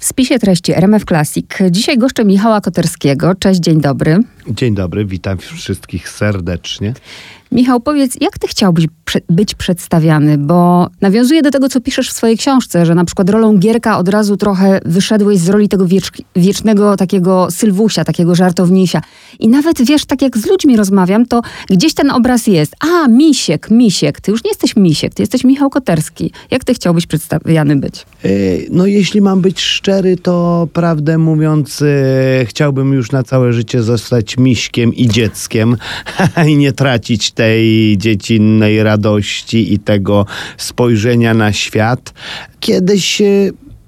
W spisie treści RMF Classic. Dzisiaj goszczę Michała Koterskiego. Cześć, dzień dobry. Dzień dobry, witam wszystkich serdecznie. Michał, powiedz, jak ty chciałbyś być przedstawiany? Bo nawiązuje do tego, co piszesz w swojej książce, że na przykład rolą Gierka od razu trochę wyszedłeś z roli tego wiecz, wiecznego takiego Sylwusia, takiego żartownisia. I nawet, wiesz, tak jak z ludźmi rozmawiam, to gdzieś ten obraz jest. A, Misiek, Misiek. Ty już nie jesteś Misiek, ty jesteś Michał Koterski. Jak ty chciałbyś przedstawiany być? E, no, jeśli mam być szczery, to prawdę mówiąc, e, chciałbym już na całe życie zostać miśkiem i dzieckiem i nie tracić tej dziecinnej radości i tego spojrzenia na świat. Kiedyś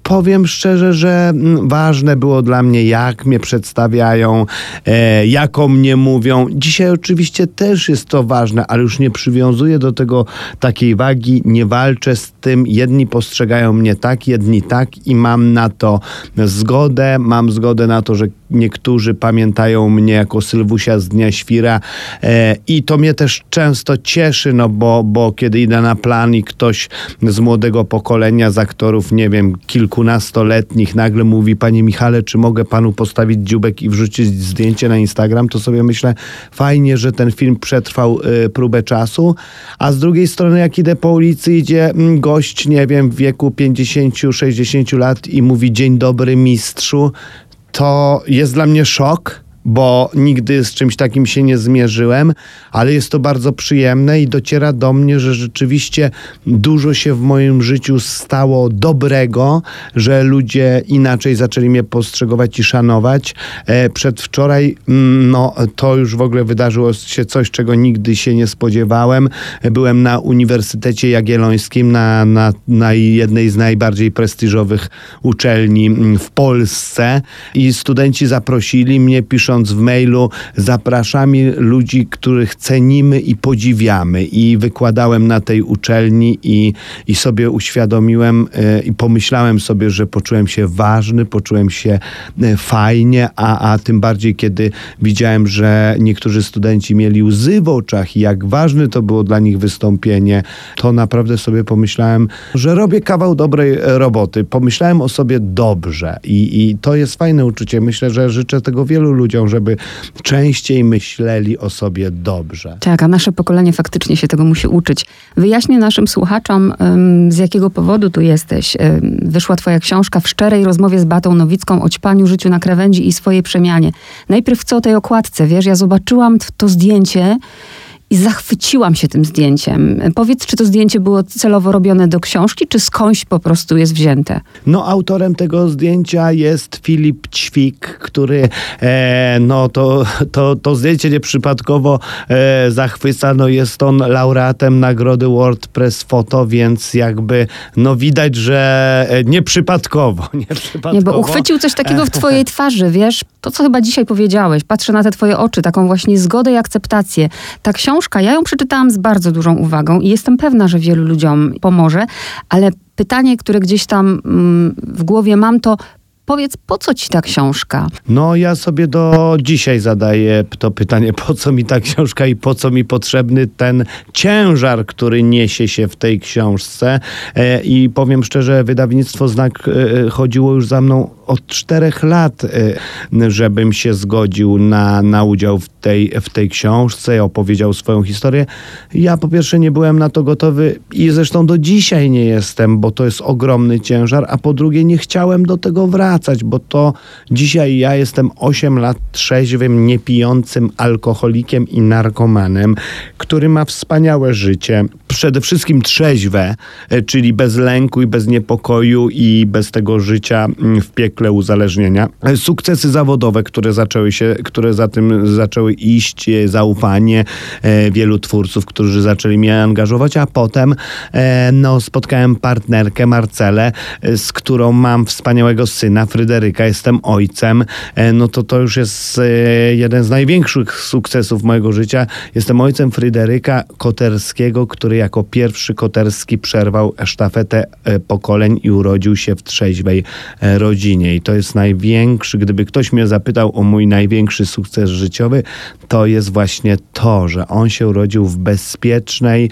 powiem szczerze, że mm, ważne było dla mnie, jak mnie przedstawiają, e, mnie mówią. Dzisiaj oczywiście też jest to ważne, ale już nie przywiązuję do tego takiej wagi, nie walczę z tym. Jedni postrzegają mnie tak, jedni tak i mam na to zgodę. Mam zgodę na to, że niektórzy pamiętają mnie jako Sylwusia z Dnia Świra e, i to mnie też często cieszy, no bo, bo kiedy idę na plan i ktoś z młodego pokolenia, z aktorów, nie wiem, kilkunastoletnich nagle mówi, panie Michale, czy mogę panu postawić dziubek i wrzucić zdjęcie na Instagram, to sobie myślę, fajnie, że ten film przetrwał y, próbę czasu, a z drugiej strony jak idę po ulicy, idzie mm, gość, nie wiem, w wieku 50-60 lat i mówi dzień dobry mistrzu, to jest dla mnie szok bo nigdy z czymś takim się nie zmierzyłem, ale jest to bardzo przyjemne i dociera do mnie, że rzeczywiście dużo się w moim życiu stało dobrego, że ludzie inaczej zaczęli mnie postrzegować i szanować. E, przedwczoraj, mm, no to już w ogóle wydarzyło się coś, czego nigdy się nie spodziewałem. Byłem na Uniwersytecie Jagiellońskim, na, na, na jednej z najbardziej prestiżowych uczelni mm, w Polsce i studenci zaprosili mnie, pisząc pisząc w mailu, zapraszamy ludzi, których cenimy i podziwiamy. I wykładałem na tej uczelni i, i sobie uświadomiłem e, i pomyślałem sobie, że poczułem się ważny, poczułem się e, fajnie, a, a tym bardziej, kiedy widziałem, że niektórzy studenci mieli łzy w oczach i jak ważne to było dla nich wystąpienie, to naprawdę sobie pomyślałem, że robię kawał dobrej roboty. Pomyślałem o sobie dobrze i, i to jest fajne uczucie. Myślę, że życzę tego wielu ludziom, żeby częściej myśleli o sobie dobrze. Tak, a nasze pokolenie faktycznie się tego musi uczyć. Wyjaśnię naszym słuchaczom, z jakiego powodu tu jesteś. Wyszła twoja książka w szczerej rozmowie z Batą Nowicką o ćpaniu, życiu na krawędzi i swojej przemianie. Najpierw co o tej okładce, wiesz, ja zobaczyłam to zdjęcie i zachwyciłam się tym zdjęciem. Powiedz, czy to zdjęcie było celowo robione do książki, czy skądś po prostu jest wzięte? No, autorem tego zdjęcia jest Filip Ćwik, który e, no to, to, to zdjęcie nieprzypadkowo e, zachwyca. No, jest on laureatem nagrody WordPress Photo, więc jakby no widać, że e, nieprzypadkowo. Nie, bo uchwycił coś takiego w twojej twarzy, wiesz? To, co chyba dzisiaj powiedziałeś. Patrzę na te twoje oczy, taką właśnie zgodę i akceptację. Ta książka ja ją przeczytałam z bardzo dużą uwagą i jestem pewna, że wielu ludziom pomoże, ale pytanie, które gdzieś tam mm, w głowie mam, to Powiedz, po co ci ta książka? No, ja sobie do dzisiaj zadaję to pytanie, po co mi ta książka i po co mi potrzebny ten ciężar, który niesie się w tej książce. E, I powiem szczerze, wydawnictwo Znak e, chodziło już za mną od czterech lat, e, żebym się zgodził na, na udział w tej, w tej książce, opowiedział swoją historię. Ja po pierwsze nie byłem na to gotowy i zresztą do dzisiaj nie jestem, bo to jest ogromny ciężar, a po drugie nie chciałem do tego wracać, bo to dzisiaj ja jestem 8 lat trzeźwym, niepijącym alkoholikiem i narkomanem, który ma wspaniałe życie, przede wszystkim trzeźwe, e, czyli bez lęku i bez niepokoju i bez tego życia mm, w piekle uzależnienia. E, sukcesy zawodowe, które zaczęły się, które za tym zaczęły iść, e, zaufanie wielu twórców, którzy zaczęli mnie angażować, a potem no, spotkałem partnerkę Marcelę, z którą mam wspaniałego syna, Fryderyka, jestem ojcem, no to to już jest jeden z największych sukcesów mojego życia. Jestem ojcem Fryderyka Koterskiego, który jako pierwszy Koterski przerwał sztafetę e, pokoleń i urodził się w trzeźwej e, rodzinie. I to jest największy, gdyby ktoś mnie zapytał o mój największy sukces życiowy, to jest właśnie to, że on się urodził w bezpiecznej,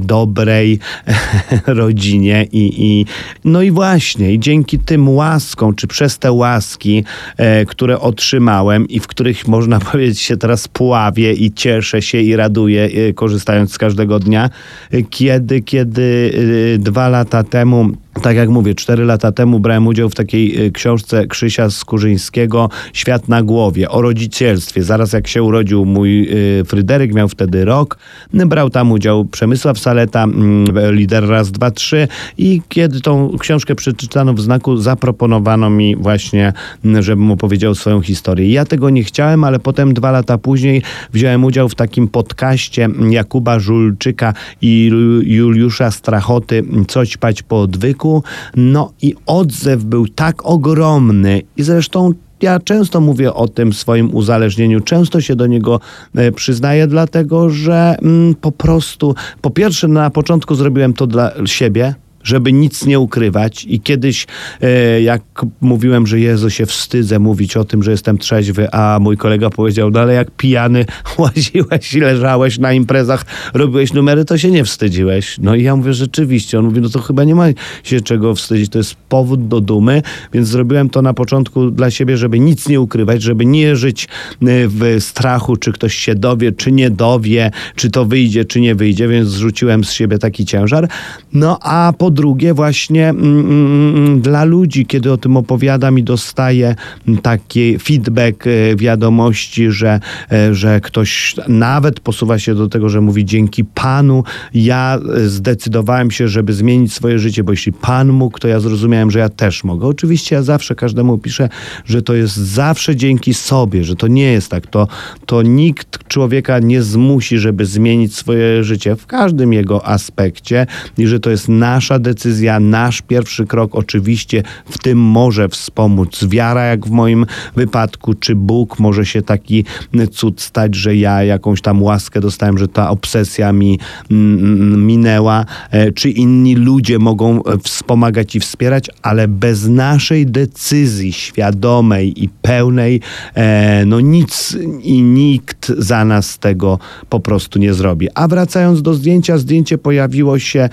dobrej rodzinie i, i no i właśnie, i dzięki tym łaską, czy przez te łaski, e, które otrzymałem i w których można powiedzieć się teraz pławię i cieszę się i raduję, e, korzystając z każdego dnia, e, kiedy, kiedy e, dwa lata temu tak jak mówię, cztery lata temu brałem udział w takiej y, książce Krzysia Skurzyńskiego Świat na głowie o rodzicielstwie. Zaraz jak się urodził mój y, Fryderyk, miał wtedy rok, brał tam udział Przemysław Saleta, mm, lider raz, dwa, trzy i kiedy tą książkę przeczytano w znaku, zaproponowano mi właśnie, mm, żebym opowiedział swoją historię. Ja tego nie chciałem, ale potem dwa lata później wziąłem udział w takim podcaście Jakuba Żulczyka i Juliusza Strachoty Coś pać po odwyku no i odzew był tak ogromny i zresztą ja często mówię o tym swoim uzależnieniu, często się do niego e, przyznaję, dlatego że mm, po prostu, po pierwsze, na początku zrobiłem to dla siebie, żeby nic nie ukrywać. I kiedyś, e, jak mówiłem, że Jezu się wstydzę mówić o tym, że jestem trzeźwy, a mój kolega powiedział, no ale jak pijany łaziłeś i leżałeś na imprezach, robiłeś numery, to się nie wstydziłeś. No i ja mówię, rzeczywiście. On mówi, no to chyba nie ma się czego wstydzić, to jest powód do dumy, więc zrobiłem to na początku dla siebie, żeby nic nie ukrywać, żeby nie żyć e, w strachu, czy ktoś się dowie, czy nie dowie, czy to wyjdzie, czy nie wyjdzie, więc zrzuciłem z siebie taki ciężar. No a po drugie właśnie mm, mm, mm, dla ludzi, kiedy o tym opowiadam i dostaję taki feedback, e, wiadomości, że, e, że ktoś nawet posuwa się do tego, że mówi dzięki Panu ja e, zdecydowałem się, żeby zmienić swoje życie, bo jeśli Pan mógł, to ja zrozumiałem, że ja też mogę. Oczywiście ja zawsze każdemu piszę, że to jest zawsze dzięki sobie, że to nie jest tak. To, to nikt człowieka nie zmusi, żeby zmienić swoje życie w każdym jego aspekcie i że to jest nasza decyzja, nasz pierwszy krok oczywiście w tym może wspomóc wiara, jak w moim wypadku, czy Bóg może się taki cud stać, że ja jakąś tam łaskę dostałem, że ta obsesja mi mm, mm, minęła, e, czy inni ludzie mogą e, wspomagać i wspierać, ale bez naszej decyzji świadomej i pełnej, e, no nic i nikt za nas tego po prostu nie zrobi. A wracając do zdjęcia, zdjęcie pojawiło się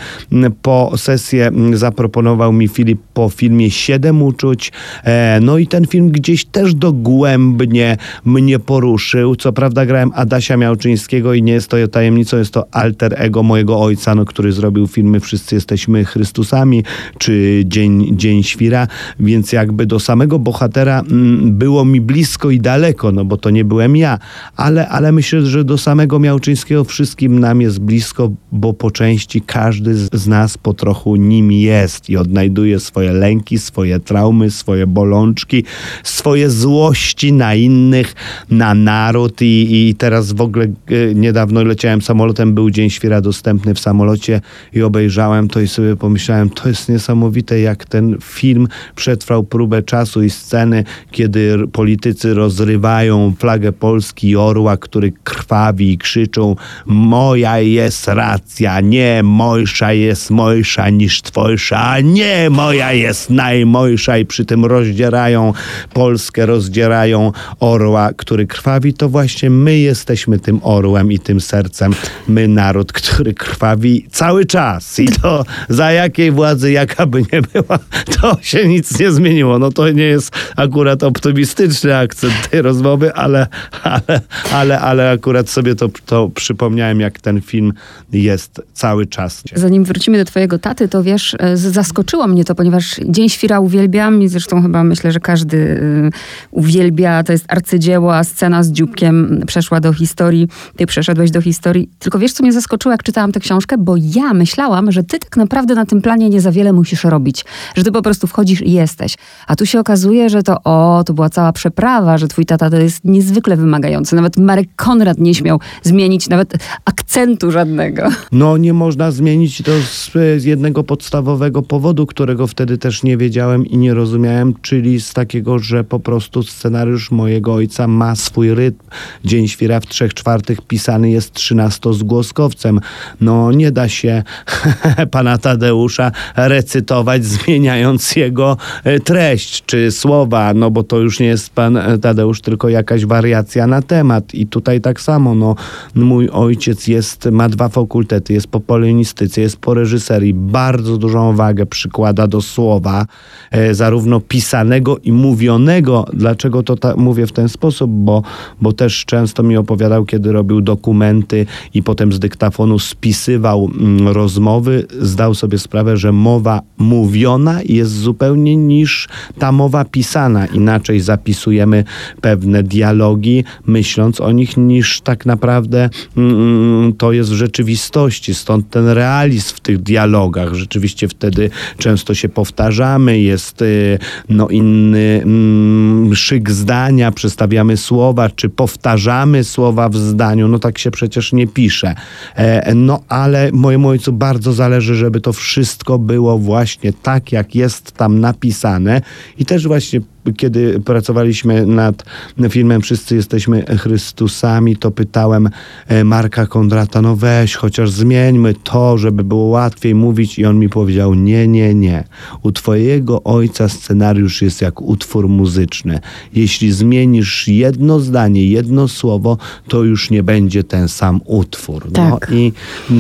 po sesji sesję mm, zaproponował mi Filip po filmie Siedem uczuć. E, no i ten film gdzieś też dogłębnie mnie poruszył. Co prawda grałem Adasia Miałczyńskiego i nie jest to tajemnicą, jest to alter ego mojego ojca, no, który zrobił filmy Wszyscy jesteśmy Chrystusami, czy Dzień, Dzień Świra, więc jakby do samego bohatera mm, było mi blisko i daleko, no bo to nie byłem ja, ale, ale myślę, że do samego Miałczyńskiego wszystkim nam jest blisko, bo po części każdy z nas po trochu nim jest i odnajduje swoje lęki, swoje traumy, swoje bolączki, swoje złości na innych, na naród. I, i teraz w ogóle e, niedawno leciałem samolotem, był Dzień Świra dostępny w samolocie i obejrzałem to i sobie pomyślałem, to jest niesamowite, jak ten film przetrwał próbę czasu i sceny, kiedy politycy rozrywają flagę Polski i orła, który krwawi i krzyczą moja jest racja, nie mojsza jest mojsza niż twojsza, a nie moja jest najmojsza i przy tym rozdzierają Polskę, rozdzierają orła, który krwawi, to właśnie my jesteśmy tym orłem i tym sercem. My naród, który krwawi cały czas i to za jakiej władzy, jaka by nie była, to się nic nie zmieniło. No to nie jest akurat optymistyczny akcent tej rozmowy, ale, ale, ale, ale akurat sobie to, to przypomniałem, jak ten film jest cały czas. Zanim wrócimy do twojego taty, to wiesz, e, zaskoczyło mnie to, ponieważ Dzień Świra uwielbiam i zresztą chyba myślę, że każdy e, uwielbia. To jest arcydzieło, a scena z dzióbkiem przeszła do historii. Ty przeszedłeś do historii. Tylko wiesz, co mnie zaskoczyło, jak czytałam tę książkę? Bo ja myślałam, że ty tak naprawdę na tym planie nie za wiele musisz robić. Że ty po prostu wchodzisz i jesteś. A tu się okazuje, że to o, to była cała przeprawa, że twój tata to jest niezwykle wymagający. Nawet Marek Konrad nie śmiał zmienić nawet akcentu żadnego. No nie można zmienić to z, z jednego podstawowego powodu, którego wtedy też nie wiedziałem i nie rozumiałem, czyli z takiego, że po prostu scenariusz mojego ojca ma swój rytm. Dzień Świra w trzech czwartych pisany jest trzynastozgłoskowcem. No nie da się pana Tadeusza recytować, zmieniając jego e, treść czy słowa, no bo to już nie jest pan Tadeusz, tylko jakaś wariacja na temat. I tutaj tak samo, no mój ojciec jest, ma dwa fakultety, jest po polonistyce, jest po reżyserii, bardzo bardzo dużą wagę przykłada do słowa, e, zarówno pisanego i mówionego. Dlaczego to ta, mówię w ten sposób? Bo, bo też często mi opowiadał, kiedy robił dokumenty i potem z dyktafonu spisywał mm, rozmowy, zdał sobie sprawę, że mowa mówiona jest zupełnie niż ta mowa pisana. Inaczej zapisujemy pewne dialogi, myśląc o nich, niż tak naprawdę mm, to jest w rzeczywistości. Stąd ten realizm w tych dialogach. Rzeczywiście wtedy często się powtarzamy, jest y, no, inny mm, szyk zdania, przestawiamy słowa, czy powtarzamy słowa w zdaniu. No tak się przecież nie pisze. E, no ale mojemu ojcu bardzo zależy, żeby to wszystko było właśnie tak, jak jest tam napisane i też właśnie kiedy pracowaliśmy nad filmem Wszyscy jesteśmy Chrystusami, to pytałem e, Marka Kondrata, no weź, chociaż zmieńmy to, żeby było łatwiej mówić i on mi powiedział, nie, nie, nie. U twojego ojca scenariusz jest jak utwór muzyczny. Jeśli zmienisz jedno zdanie, jedno słowo, to już nie będzie ten sam utwór. No Tak. i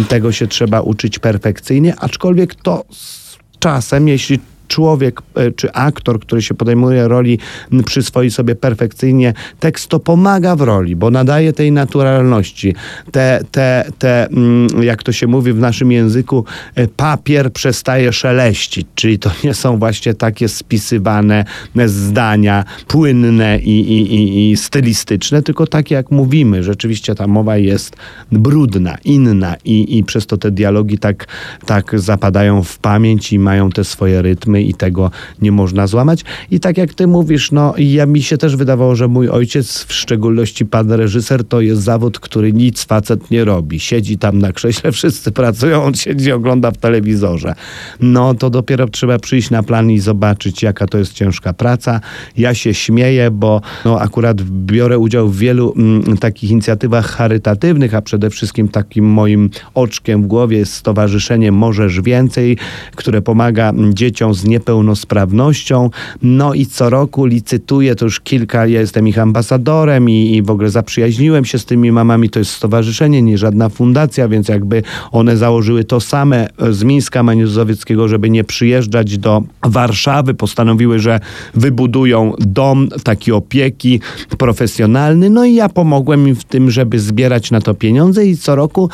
tego się trzeba uczyć perfekcyjnie, aczkolwiek to z czasem, jeśli człowiek e, czy aktor, który się podejmuje roli, przyswoi sobie perfekcyjnie tekst, to pomaga w roli, bo nadaje tej naturalności. Te, te, te mm, jak to się mówi w naszym języku, e, papier przestaje szeleścić, czyli to nie są właśnie takie spisywane zdania płynne i, i, i, i stylistyczne, tylko takie jak mówimy. Rzeczywiście ta mowa jest brudna, inna i, i przez to te dialogi tak, tak zapadają w pamięć i mają te swoje rytmy i tego nie można złamać. I tak jak ty mówisz, no ja mi się też wydawało, że mój ojciec, w szczególności pan reżyser, to jest zawód, który nic facet nie robi. Siedzi tam na krześle, wszyscy pracują, on siedzi, ogląda w telewizorze. No to dopiero trzeba przyjść na plan i zobaczyć, jaka to jest ciężka praca. Ja się śmieję, bo no, akurat biorę udział w wielu mm, takich inicjatywach charytatywnych, a przede wszystkim takim moim oczkiem w głowie jest Stowarzyszenie Możesz Więcej, które pomaga mm, dzieciom z niepełnosprawnością. No i co roku licytuję, to już kilka, ja jestem ich ambasadorem i, i w ogóle zaprzyjaźniłem się z tymi mamami. To jest stowarzyszenie, nie żadna fundacja, więc jakby one założyły to same z Mińska Maniuzowieckiego, żeby nie przyjeżdżać do Warszawy. Postanowiły, że wybudują dom taki opieki profesjonalny. No i ja pomogłem im w tym, żeby zbierać na to pieniądze i co roku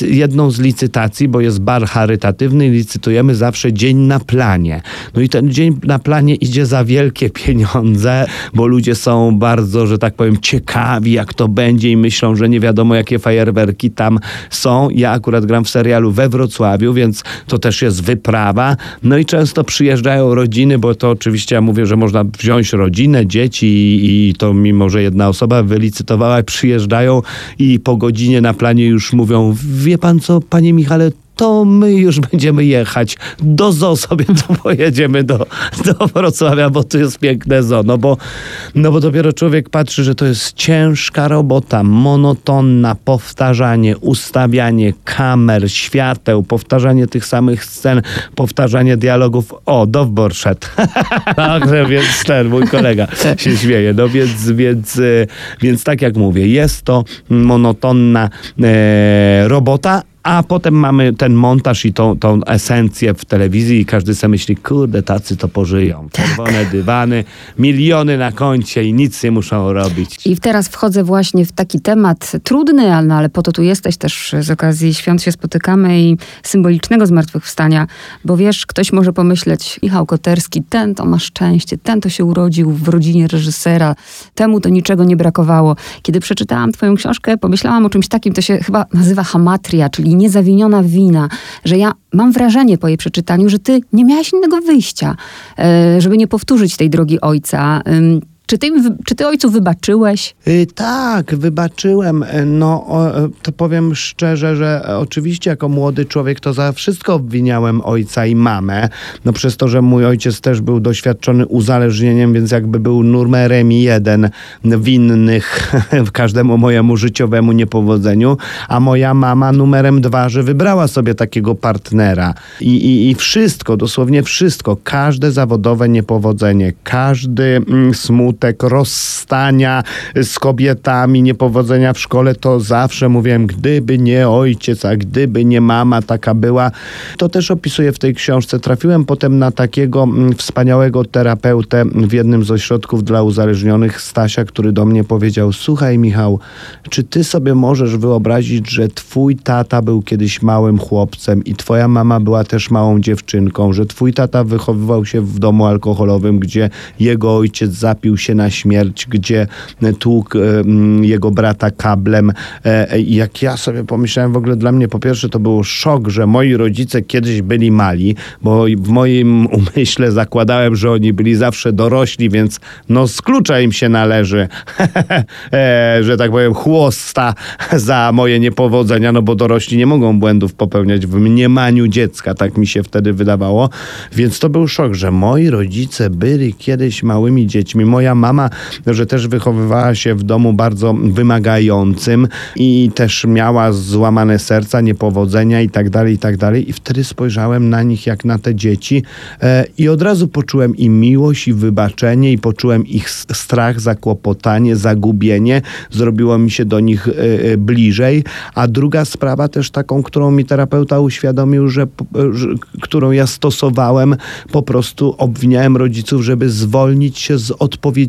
jedną z licytacji, bo jest bar charytatywny, licytujemy zawsze dzień na planie. No i ten dzień na planie idzie za wielkie pieniądze, bo ludzie są bardzo, że tak powiem, ciekawi, jak to będzie i myślą, że nie wiadomo, jakie fajerwerki tam są. Ja akurat gram w serialu we Wrocławiu, więc to też jest wyprawa. No i często przyjeżdżają rodziny, bo to oczywiście ja mówię, że można wziąć rodzinę, dzieci i, i to mimo, że jedna osoba wylicytowała, przyjeżdżają i po godzinie na planie już mówią, wie pan co, panie Michale, to my już będziemy jechać. Do zoo sobie to pojedziemy do, do Wrocławia, bo tu jest piękne zoo. No bo, no bo dopiero człowiek patrzy, że to jest ciężka robota, monotonna, powtarzanie, ustawianie kamer, świateł, powtarzanie tych samych scen, powtarzanie dialogów. O, Dowbor szedł. Także więc ten, mój kolega się śmieje. No więc, więc, e, więc tak jak mówię, jest to monotonna e, robota, a potem mamy ten montaż i tą, tą esencję w telewizji i każdy sobie myśli, kurde, tacy to pożyją. Czerwone dywany, miliony na koncie i nic nie muszą robić. I teraz wchodzę właśnie w taki temat trudny, ale, no, ale po to tu jesteś też z okazji świąt się spotykamy i symbolicznego zmartwychwstania, bo wiesz, ktoś może pomyśleć, Michał Koterski, ten to ma szczęście, ten to się urodził w rodzinie reżysera, temu to niczego nie brakowało. Kiedy przeczytałam twoją książkę, pomyślałam o czymś takim, to się chyba nazywa hamatria, czyli niezawiniona wina, że ja mam wrażenie po jej przeczytaniu, że ty nie miałaś innego wyjścia, e, żeby nie powtórzyć tej drogi ojca. Czy ty, czy ty ojcu wybaczyłeś? Y, tak, wybaczyłem. Y, No, o, y, to powiem szczerze, że e, oczywiście jako młody człowiek to za wszystko obwiniałem ojca i mamę. No przez to, że mój ojciec też był doświadczony uzależnieniem, więc jakby był numerem jeden winnych każdemu mojemu życiowemu niepowodzeniu, a moja mama numerem dwa, że wybrała sobie takiego partnera. I, i, i wszystko, dosłownie wszystko, każde zawodowe niepowodzenie, każdy mm, smutek, rozstania z kobietami, niepowodzenia w szkole, to zawsze mówiłem, gdyby nie ojciec, a gdyby nie mama taka była. To też opisuję w tej książce. Trafiłem potem na takiego mm, wspaniałego terapeutę w jednym z ośrodków dla uzależnionych, Stasia, który do mnie powiedział, słuchaj Michał, czy ty sobie możesz wyobrazić, że twój tata był kiedyś małym chłopcem i twoja mama była też małą dziewczynką, że twój tata wychowywał się w domu alkoholowym, gdzie jego ojciec zapił się na śmierć, gdzie tłukł jego brata kablem. E, I jak ja sobie pomyślałem, w ogóle dla mnie po pierwsze to był szok, że moi rodzice kiedyś byli mali, bo w moim umyśle zakładałem, że oni byli zawsze dorośli, więc no z klucza im się należy, e, że tak powiem, chłosta za moje niepowodzenia, no bo dorośli nie mogą błędów popełniać w mniemaniu dziecka, tak mi się wtedy wydawało. Więc to był szok, że moi rodzice byli kiedyś małymi dziećmi. Moja mama, że też wychowywała się w domu bardzo wymagającym i też miała złamane serca, niepowodzenia i tak dalej, i tak dalej. I wtedy spojrzałem na nich jak na te dzieci e, i od razu poczułem i miłość, i wybaczenie, i poczułem ich strach, zakłopotanie, zagubienie. Zrobiło mi się do nich e, e, bliżej. A druga sprawa też taką, którą mi terapeuta uświadomił, że, że którą ja stosowałem, po prostu obwiniałem rodziców, żeby zwolnić się z odpowiedzialności.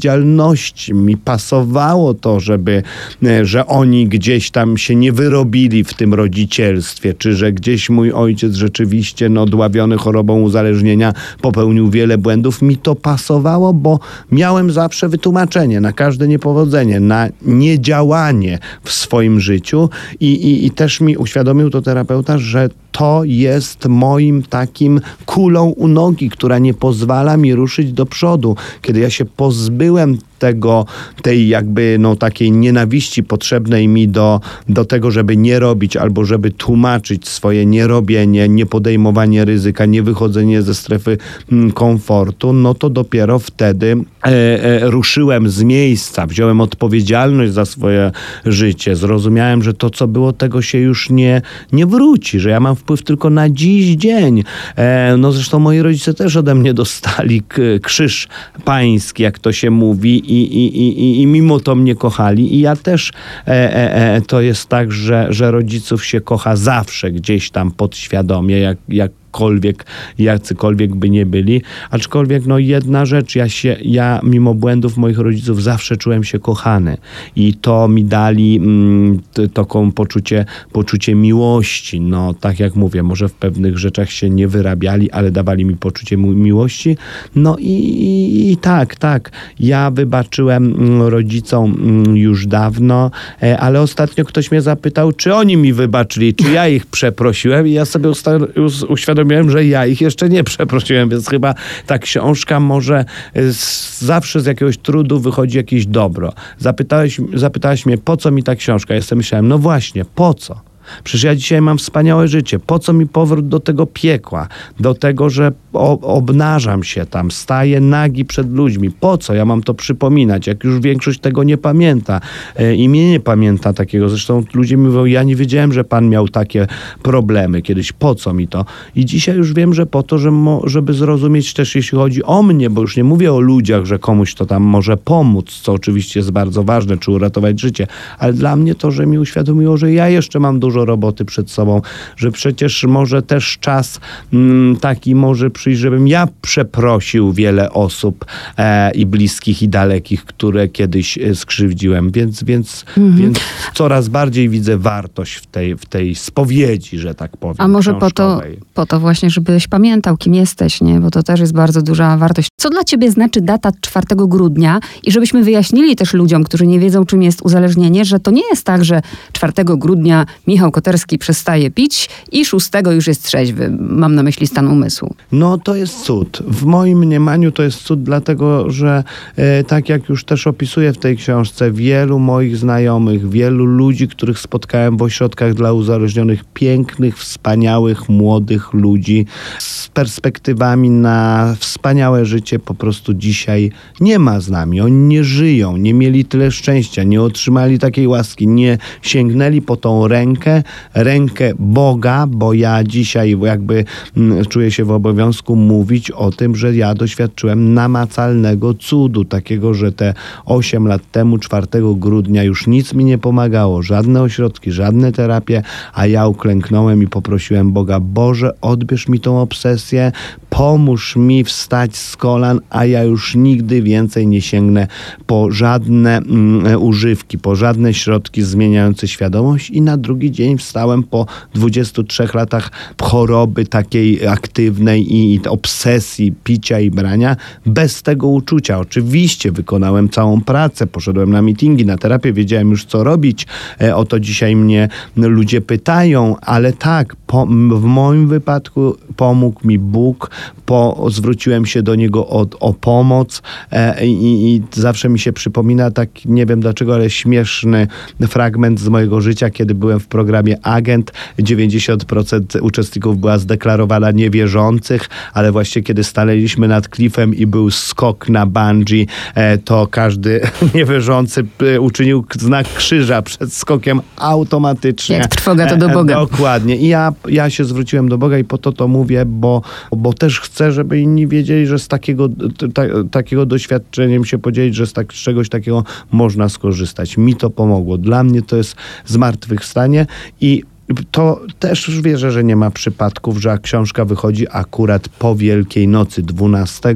Mi pasowało to, żeby, e, że oni gdzieś tam się nie wyrobili w tym rodzicielstwie, czy że gdzieś mój ojciec rzeczywiście no, dławiony chorobą uzależnienia popełnił wiele błędów. Mi to pasowało, bo miałem zawsze wytłumaczenie na każde niepowodzenie, na niedziałanie w swoim życiu i, i, i też mi uświadomił to terapeuta, że to jest moim takim kulą u nogi, która nie pozwala mi ruszyć do przodu. Kiedy ja się pozbyłem tego, tej jakby no takiej nienawiści potrzebnej mi do, do tego, żeby nie robić albo żeby tłumaczyć swoje nierobienie, niepodejmowanie ryzyka, niewychodzenie ze strefy mm, komfortu, no to dopiero wtedy e, e, ruszyłem z miejsca, wziąłem odpowiedzialność za swoje życie, zrozumiałem, że to, co było, tego się już nie, nie wróci, że ja mam wpływ tylko na dziś dzień. E, no zresztą moi rodzice też ode mnie dostali krzyż pański, jak to się mówi i, i, i, i mimo to mnie kochali. I ja też e, e, e, to jest tak, że, że rodziców się kocha zawsze gdzieś tam podświadomie, jak, jak jakkolwiek, jacykolwiek by nie byli. Aczkolwiek no jedna rzecz, ja się, ja mimo błędów moich rodziców zawsze czułem się kochany i to mi dali mm, taką poczucie, poczucie miłości. No tak jak mówię, może w pewnych rzeczach się nie wyrabiali, ale dawali mi poczucie miłości. No i, i, i tak, tak. Ja wybaczyłem mm, rodzicom mm, już dawno, e, ale ostatnio ktoś mnie zapytał, czy oni mi wybaczyli, czy ja ich przeprosiłem i ja sobie uświadomiłem, uświadomiłem, że ja ich jeszcze nie przeprosiłem, więc chyba ta książka może z, zawsze z jakiegoś trudu wychodzi jakieś dobro. Zapytałeś, zapytałeś mnie, po co mi ta książka? Ja sobie myślałem, no właśnie, po co? Przecież ja dzisiaj mam wspaniałe życie. Po co mi powrót do tego piekła? Do tego, że obnażam się tam, staję nagi przed ludźmi. Po co ja mam to przypominać, jak już większość tego nie pamięta? E, I mnie nie pamięta takiego. Zresztą ludzie mówią, ja nie wiedziałem, że pan miał takie problemy kiedyś. Po co mi to? I dzisiaj już wiem, że po to, żeby zrozumieć też, jeśli chodzi o mnie, bo już nie mówię o ludziach, że komuś to tam może pomóc, co oczywiście jest bardzo ważne, czy uratować życie, ale dla mnie to, że mi uświadomiło, że ja jeszcze mam dużo roboty przed sobą, że przecież może też czas mm, taki może przyjść przyjść, żebym ja przeprosił wiele osób e, i bliskich, i dalekich, które kiedyś e, skrzywdziłem. Więc, więc, mhm. więc coraz bardziej widzę wartość w tej, w tej spowiedzi, że tak powiem. A może po to, po to właśnie, żebyś pamiętał, kim jesteś, nie? Bo to też jest bardzo duża wartość. Co dla ciebie znaczy data 4 grudnia? I żebyśmy wyjaśnili też ludziom, którzy nie wiedzą, czym jest uzależnienie, że to nie jest tak, że 4 grudnia Michał Koterski przestaje pić i 6 już jest trzeźwy. Mam na myśli stan umysłu. No to jest cud. W moim mniemaniu to jest cud, dlatego że e, tak jak już też opisuję w tej książce, wielu moich znajomych, wielu ludzi, których spotkałem w ośrodkach dla uzależnionych, pięknych, wspaniałych, młodych ludzi z perspektywami na wspaniałe życie po prostu dzisiaj nie ma z nami. Oni nie żyją, nie mieli tyle szczęścia, nie otrzymali takiej łaski, nie sięgnęli po tą rękę rękę Boga, bo ja dzisiaj jakby mm, czuję się w obowiązku mówić o tym, że ja doświadczyłem namacalnego cudu, takiego, że te 8 lat temu, 4 grudnia już nic mi nie pomagało, żadne ośrodki, żadne terapie, a ja uklęknąłem i poprosiłem Boga, Boże, odbierz mi tą obsesję, pomóż mi wstać z kolan, a ja już nigdy więcej nie sięgnę po żadne mm, używki, po żadne środki zmieniające świadomość i na drugi dzień wstałem po 23 latach choroby takiej aktywnej i, i obsesji picia i brania bez tego uczucia. Oczywiście wykonałem całą pracę, poszedłem na meetingi, na terapię, wiedziałem już co robić. E, o to dzisiaj mnie ludzie pytają, ale tak, po, w moim wypadku pomógł mi Bóg, po, zwróciłem się do Niego o, o pomoc e, i, i zawsze mi się przypomina tak, nie wiem dlaczego, ale śmieszny fragment z mojego życia, kiedy byłem w programie Agent. 90% uczestników była zdeklarowana niewierzących, ale właśnie kiedy stanęliśmy nad klifem i był skok na bungee, e, to każdy niewierzący e, uczynił znak krzyża przed skokiem automatycznie. Jak trwoga to do Boga. Dokładnie. I ja, ja się zwróciłem do Boga i po to to mówię, bo, bo też chcę, żeby inni wiedzieli, że z takiego, ta, takiego doświadczeniem się podzielić, że z, tak, z czegoś takiego można skorzystać. Mi to pomogło. Dla mnie to jest zmartwychwstanie i to też już wierzę, że nie ma przypadków, że książka wychodzi akurat po Wielkiej Nocy, 12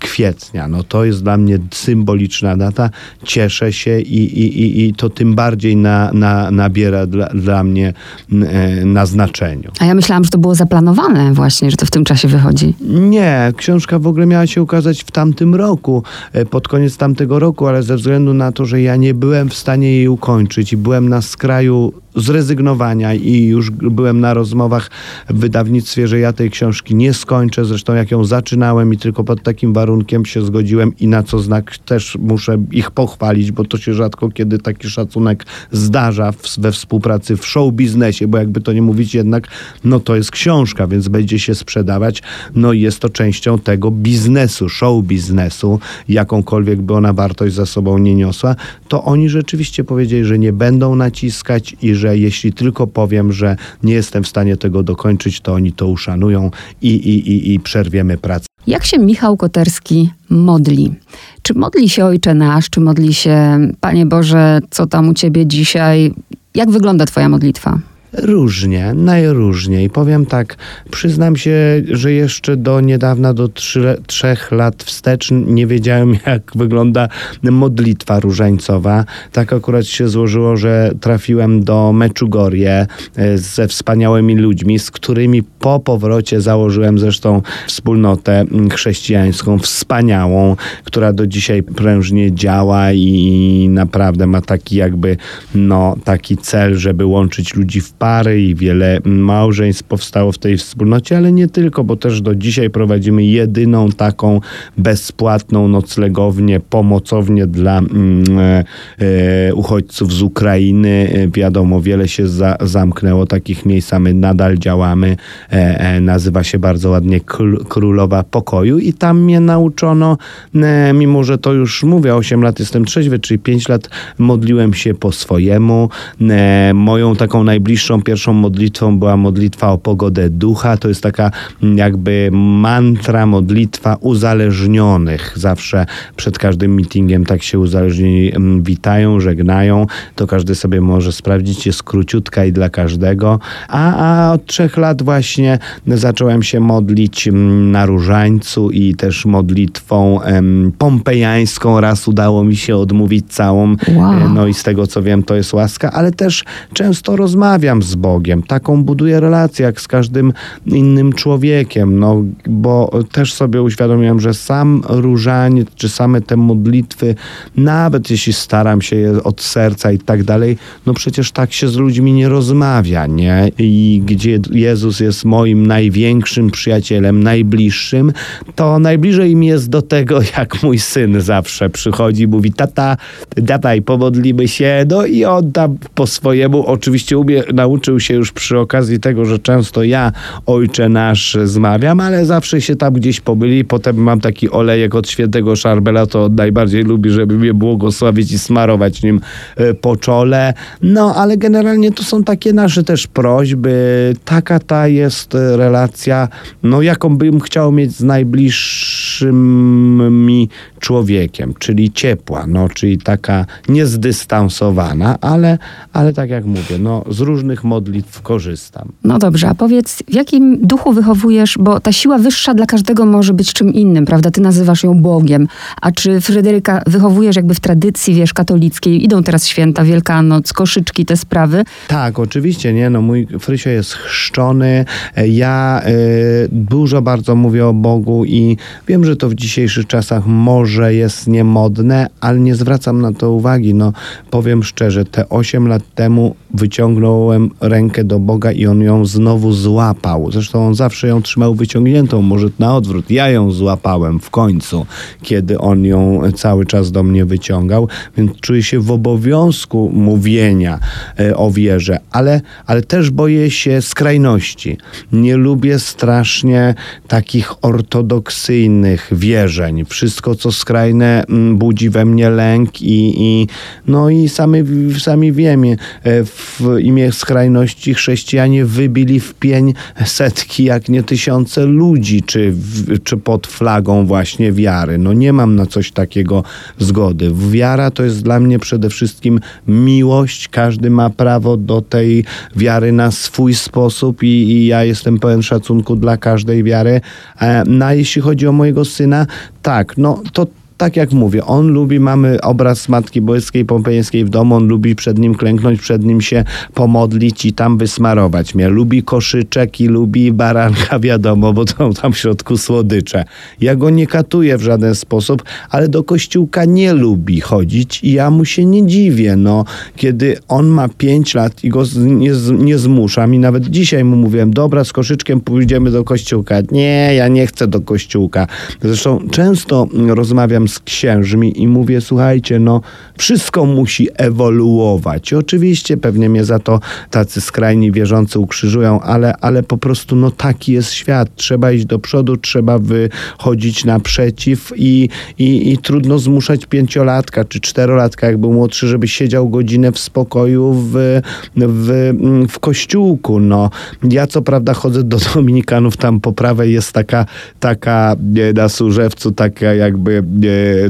kwietnia. No to jest dla mnie symboliczna data. Cieszę się i, i, i to tym bardziej na, na, nabiera dla, dla mnie e, na znaczeniu. A ja myślałam, że to było zaplanowane właśnie, że to w tym czasie wychodzi. Nie, książka w ogóle miała się ukazać w tamtym roku, e, pod koniec tamtego roku, ale ze względu na to, że ja nie byłem w stanie jej ukończyć i byłem na skraju zrezygnowania i już byłem na rozmowach w wydawnictwie, że ja tej książki nie skończę. Zresztą jak ją zaczynałem i tylko pod takim warunkiem się zgodziłem i na co znak też muszę ich pochwalić, bo to się rzadko kiedy taki szacunek zdarza we współpracy w show biznesie, bo jakby to nie mówić jednak, no to jest książka, więc będzie się sprzedawać. No i jest to częścią tego biznesu, show biznesu, jakąkolwiek by ona wartość za sobą nie niosła, to oni rzeczywiście powiedzieli, że nie będą naciskać i że że jeśli tylko powiem, że nie jestem w stanie tego dokończyć, to oni to uszanują i, i, i, i przerwiemy pracę. Jak się Michał Koterski modli? Czy modli się Ojcze Nasz, czy modli się Panie Boże, co tam u Ciebie dzisiaj? Jak wygląda Twoja modlitwa? Różnie, najróżniej. Powiem tak, przyznam się, że jeszcze do niedawna, do trzy, trzech lat wstecz nie wiedziałem, jak wygląda modlitwa różańcowa. Tak akurat się złożyło, że trafiłem do Meczugorje e, ze wspaniałymi ludźmi, z którymi po powrocie założyłem zresztą wspólnotę chrześcijańską, wspaniałą, która do dzisiaj prężnie działa i naprawdę ma taki jakby, no, taki cel, żeby łączyć ludzi w pary i wiele małżeństw powstało w tej wspólnocie, ale nie tylko, bo też do dzisiaj prowadzimy jedyną taką bezpłatną noclegownię, pomocownię dla mm, e, e, uchodźców z Ukrainy. E, wiadomo, wiele się za, zamknęło takich miejsc, a my nadal działamy. E, e, nazywa się bardzo ładnie Królowa Pokoju i tam mnie nauczono, e, mimo że to już mówię, 8 lat jestem trzeźwy, czyli 5 lat modliłem się po swojemu. moją taką najbliższą pierwszą modlitwą była modlitwa o pogodę ducha. To jest taka mm, jakby mantra, modlitwa uzależnionych. Zawsze przed każdym meetingiem tak się uzależnieni mm, witają, żegnają. To każdy sobie może sprawdzić. Jest króciutka i dla każdego. A, a od trzech lat właśnie zacząłem się modlić mm, na różańcu i też modlitwą em, pompejańską. Raz udało mi się odmówić całą. Wow. No i z tego co wiem, to jest łaska, ale też często rozmawiam z Bogiem. Taką buduję relację jak z każdym innym człowiekiem, no bo też sobie uświadomiłem, że sam różaniec, czy same te modlitwy, nawet jeśli staram się je od serca i tak dalej, no przecież tak się z ludźmi nie rozmawia, nie? I gdzie Jezus jest moim największym przyjacielem, najbliższym, to najbliżej mi jest do tego, jak mój syn zawsze przychodzi, mówi, tata, dawaj, pomodlimy się, no i on tam po swojemu oczywiście umie, nauczył się już przy okazji tego, że często ja Ojcze Nasz zmawiam, ale zawsze się tam gdzieś pobyli. Potem mam taki olejek od świętego Szarbela, to najbardziej lubi, żeby mnie błogosławić i smarować nim e, po czole. No, ale generalnie to są takie nasze też prośby. Taka ta jest relacja, no jaką bym chciał mieć z najbliższym mi człowiekiem, czyli ciepła, no, czyli taka niezdystansowana, ale, ale tak jak mówię, no, z różnych modlitw korzystam. No dobrze, a powiedz, w jakim duchu wychowujesz, bo ta siła wyższa dla każdego może być czym innym, prawda? Ty nazywasz ją Bogiem, a czy Fryderyka wychowujesz jakby w tradycji, wiesz, katolickiej? Idą teraz święta, Wielkanoc, koszyczki, te sprawy. Tak, oczywiście, nie, no mój Frysio jest chrzczony, ja y, dużo bardzo mówię o Bogu i wiem, że to w dzisiejszych czasach może jest niemodne, ale nie zwracam na to uwagi, no powiem szczerze, te 8 lat temu wyciągnąłem rękę do Boga i on ją znowu złapał. Zresztą on zawsze ją trzymał wyciągniętą, może na odwrót. Ja ją złapałem w końcu, kiedy on ją cały czas do mnie wyciągał, więc czuję się w obowiązku mówienia e, o wierze, ale, ale też boję się skrajności. Nie lubię strasznie takich ortodoksyjnych wierzeń. Wszystko, co skrajne, mm, budzi we mnie lęk i, i no i sami, sami wiemy, e, w imię skrajności chrześcijanie wybili w pień setki, jak nie tysiące ludzi, czy, czy pod flagą właśnie wiary. No nie mam na coś takiego zgody. Wiara to jest dla mnie przede wszystkim miłość. Każdy ma prawo do tej wiary na swój sposób i, i ja jestem pełen szacunku dla każdej wiary. E, no a jeśli chodzi o mojego syna, tak, no to tak jak mówię, on lubi, mamy obraz Matki Boskiej Pompejeńskiej w domu, on lubi przed nim klęknąć, przed nim się pomodlić i tam wysmarować mnie. Lubi koszyczek i lubi baranka, wiadomo, bo to tam w środku słodycze. Ja go nie katuję w żaden sposób, ale do kościółka nie lubi chodzić i ja mu się nie dziwię. No, kiedy on ma 5 lat i go nie, nie zmuszam i nawet dzisiaj mu mówiłem, dobra, z koszyczkiem pójdziemy do kościółka. Nie, ja nie chcę do kościółka. Zresztą często rozmawiam z księżmi i mówię, słuchajcie, no wszystko musi ewoluować. oczywiście pewnie mnie za to tacy skrajni wierzący ukrzyżują, ale, ale po prostu no taki jest świat. Trzeba iść do przodu, trzeba wychodzić naprzeciw i, i, i trudno zmuszać pięciolatka czy czterolatka, jak był młodszy, żeby siedział godzinę w spokoju w, w, w kościółku. No, ja co prawda chodzę do Dominikanów, tam po prawej jest taka, taka na Służewcu, taka jakby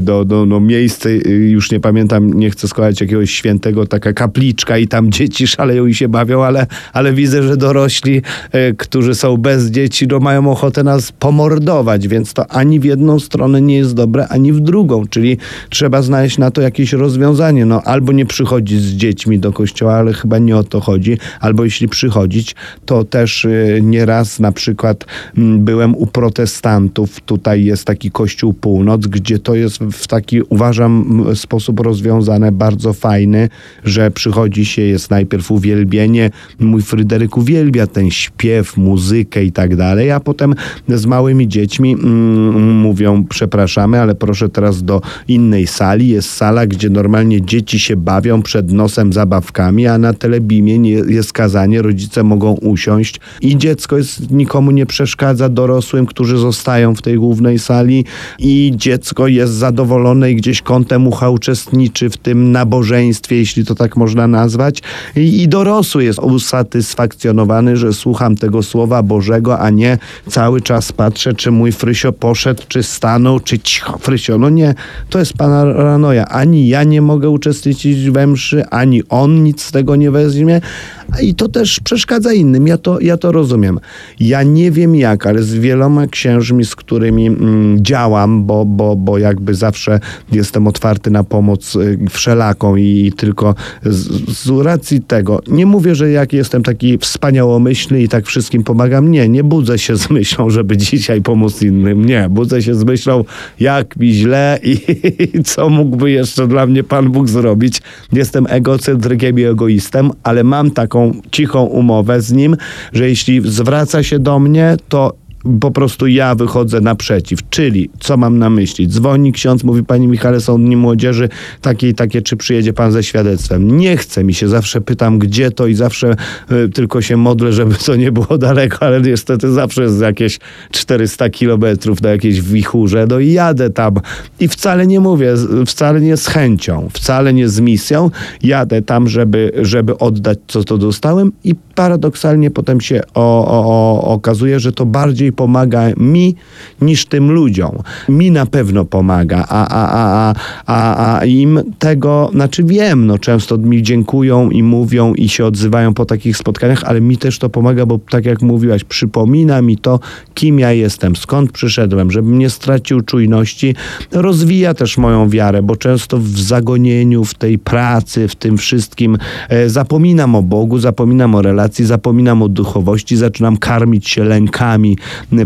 do, do no, miejsce, y, już nie pamiętam, nie chcę składać jakiegoś świętego, taka kapliczka i tam dzieci szaleją i się bawią, ale, ale widzę, że dorośli, e, którzy są bez dzieci, no, mają ochotę nas pomordować, więc to ani w jedną stronę nie jest dobre, ani w drugą, czyli trzeba znaleźć na to jakieś rozwiązanie. No, albo nie przychodzić z dziećmi do kościoła, ale chyba nie o to chodzi, albo jeśli przychodzić, to też e, nieraz na przykład byłem u protestantów, tutaj jest taki kościół północ, gdzie to jest w taki, uważam, sposób rozwiązane, bardzo fajny, że przychodzi się, jest najpierw uwielbienie. Mój Fryderyk uwielbia ten śpiew, muzykę i tak dalej, a potem z małymi dziećmi mm, mówią, przepraszamy, ale proszę teraz do innej sali. Jest sala, gdzie normalnie dzieci się bawią przed nosem zabawkami, a na telebimie nie, jest kazanie, rodzice mogą usiąść i dziecko jest, nikomu nie przeszkadza, dorosłym, którzy zostają w tej głównej sali i dziecko jest zadowolone i gdzieś kątem ucha uczestniczy w tym nabożeństwie, jeśli to tak można nazwać. I, i dorosły jest usatysfakcjonowany, że słucham tego Słowa Bożego, a nie cały czas patrzę, czy mój Frysio poszedł, czy stanął, czy cicho. Frysio, no nie, to jest paranoja. Ani ja nie mogę uczestniczyć we mszy, ani on nic z tego nie weźmie. I to też przeszkadza innym. Ja to, ja to rozumiem. Ja nie wiem jak, ale z wieloma księżmi, z którymi mm, działam, bo, bo, bo jakby zawsze jestem otwarty na pomoc y, wszelaką i, tylko z, z, racji tego, nie mówię, że jak jestem taki wspaniałomyślny i tak wszystkim pomagam, nie, nie budzę się z myślą, żeby dzisiaj pomóc innym, nie, budzę się z myślą, jak mi źle i, i co mógłby jeszcze dla mnie Pan Bóg zrobić. Jestem egocentrykiem i egoistem, ale mam taką cichą umowę z Nim, że jeśli zwraca się do mnie, to po prostu ja wychodzę naprzeciw. Czyli, co mam na myśli? Dzwoni ksiądz, mówi pani Michale, są dni młodzieży takie i takie, czy przyjedzie pan ze świadectwem? Nie chce mi się, zawsze pytam, gdzie to i zawsze y, tylko się modlę, żeby to nie było daleko, ale niestety zawsze jest jakieś 400 kilometrów na jakiejś wichurze, no i jadę tam i wcale nie mówię, wcale nie z chęcią, wcale nie z misją, jadę tam, żeby, żeby oddać, co to dostałem i paradoksalnie potem się o, o, o, okazuje, że to bardziej pomaga mi niż tym ludziom. Mi na pewno pomaga, a, a, a, a, a im tego, znaczy wiem, no często mi dziękują i mówią i się odzywają po takich spotkaniach, ale mi też to pomaga, bo tak jak mówiłaś, przypomina mi to, kim ja jestem, skąd przyszedłem, żebym nie stracił czujności. Rozwija też moją wiarę, bo często w zagonieniu, w tej pracy, w tym wszystkim e, zapominam o Bogu, zapominam o relacji, zapominam o duchowości, zaczynam karmić się lękami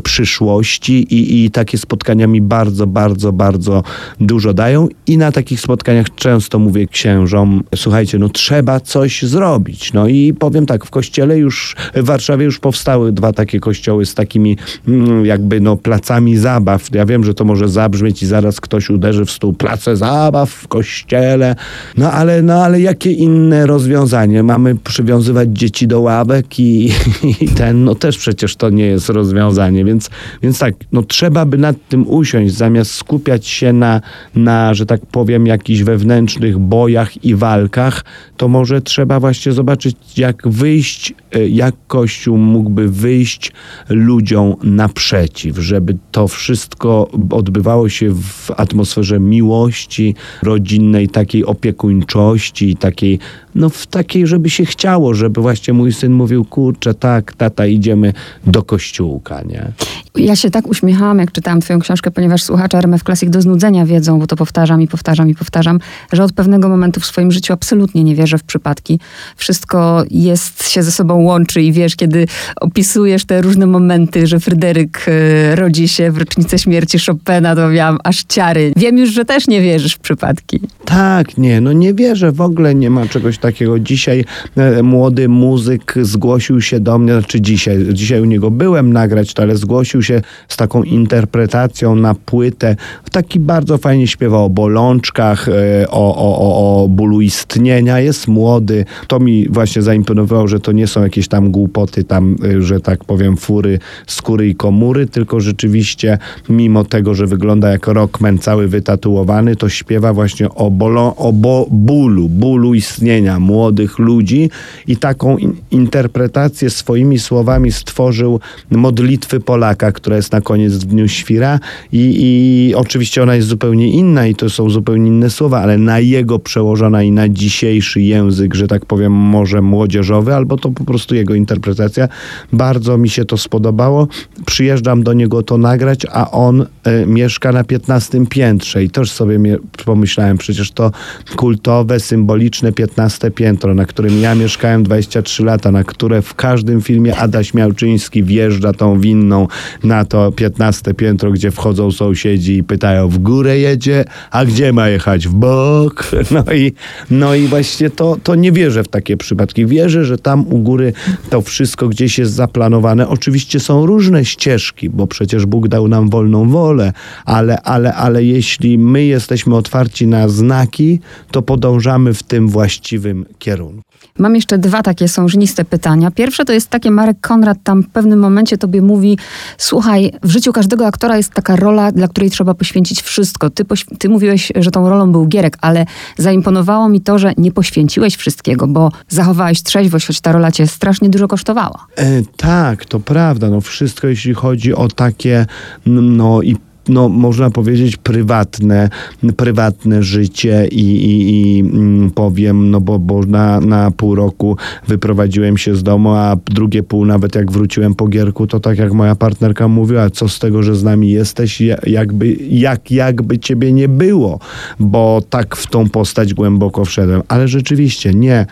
przyszłości i, i takie spotkania mi bardzo, bardzo, bardzo dużo dają i na takich spotkaniach często mówię księżom, słuchajcie, no trzeba coś zrobić. No i powiem tak, w kościele już, w Warszawie już powstały dwa takie kościoły z takimi mm, jakby no placami zabaw. Ja wiem, że to może zabrzmieć i zaraz ktoś uderzy w stół, place zabaw w kościele. No ale, no ale jakie inne rozwiązanie? Mamy przywiązywać dzieci do ławek i, i ten, no też przecież to nie jest rozwiązanie, więc, więc tak, no trzeba by nad tym usiąść, zamiast skupiać się na, na, że tak powiem, jakichś wewnętrznych bojach i walkach, to może trzeba właśnie zobaczyć, jak wyjść, e, jak Kościół mógłby wyjść ludziom naprzeciw, żeby to wszystko odbywało się w atmosferze miłości rodzinnej, takiej opiekuńczości, takiej, no w takiej, żeby się chciało, żeby właśnie mój syn mówił, kurczę, tak, tata, idziemy do kościółka, nie? Ja się tak uśmiechałam, jak czytałam twoją książkę, ponieważ słuchacze RMF Classic do znudzenia wiedzą, bo to powtarzam i powtarzam i powtarzam, że od pewnego momentu w swoim życiu absolutnie nie wierzę w przypadki. Wszystko jest, się ze sobą łączy i wiesz, kiedy opisujesz te różne momenty, że Fryderyk y, rodzi się w rocznicę śmierci Chopina, to miałam aż ciary. Wiem już, że też nie wierzysz w przypadki. Tak, nie, no nie wierzę, w ogóle nie ma czegoś takiego. Dzisiaj e, młody muzyk zgłosił się do mnie, znaczy dzisiaj, dzisiaj u niego byłem nagrać ale zgłosił się z taką interpretacją na płytę. Taki bardzo fajnie śpiewa o bolączkach, e, o, o, o, o bólu istnienia. Jest młody. To mi właśnie zaimponowało, że to nie są jakieś tam głupoty, tam, e, że tak powiem, fury, skóry i komury, tylko rzeczywiście mimo tego, że wygląda jak rockman cały wytatuowany, to śpiewa właśnie o, bolo, o bo, bólu, bólu istnienia młodych ludzi i taką in, interpretację swoimi słowami stworzył modlitwy Polaka, która jest na koniec w Dniu Świra i, i oczywiście ona jest zupełnie inna i to są zupełnie inne słowa, ale na jego przełożona i na dzisiejszy język, że tak powiem, może młodzieżowy, albo to po prostu jego interpretacja. Bardzo mi się to spodobało. Przyjeżdżam do niego to nagrać, a on y, mieszka na 15 piętrze i też sobie pomyślałem, przecież to kultowe, symboliczne 15 piętro, na którym ja mieszkałem 23 lata, na które w każdym filmie Adaś Miałczyński wjeżdża tą winną na to 15 piętro, gdzie wchodzą sąsiedzi i pytają, w górę jedzie, a gdzie ma jechać? W bok? No i, no i właśnie to, to nie wierzę w takie przypadki. Wierzę, że tam u góry to wszystko gdzieś jest zaplanowane. Oczywiście są różne ścieżki, bo przecież Bóg dał nam wolną wolę, ale, ale, ale jeśli my jesteśmy otwarci na znaki, to podążamy w tym właściwym kierunku. Mam jeszcze dwa takie sążniste pytania. Pierwsze to jest takie, Marek Konrad tam w pewnym momencie tobie mówi, słuchaj, w życiu każdego aktora jest taka rola, dla której trzeba poświęcić wszystko. Ty, poś- ty mówiłeś, że tą rolą był Gierek, ale zaimponowało mi to, że nie poświęciłeś wszystkiego, bo zachowałeś trzeźwość, choć ta rola cię strasznie dużo kosztowała. E, tak, to prawda. No wszystko, jeśli chodzi o takie, no i no, można powiedzieć, prywatne, prywatne życie i, i, i mm, powiem, no bo, bo na, na pół roku wyprowadziłem się z domu, a drugie pół nawet jak wróciłem po gierku, to tak jak moja partnerka mówiła, co z tego, że z nami jesteś, jakby, jak, jakby ciebie nie było, bo tak w tą postać głęboko wszedłem. Ale rzeczywiście nie.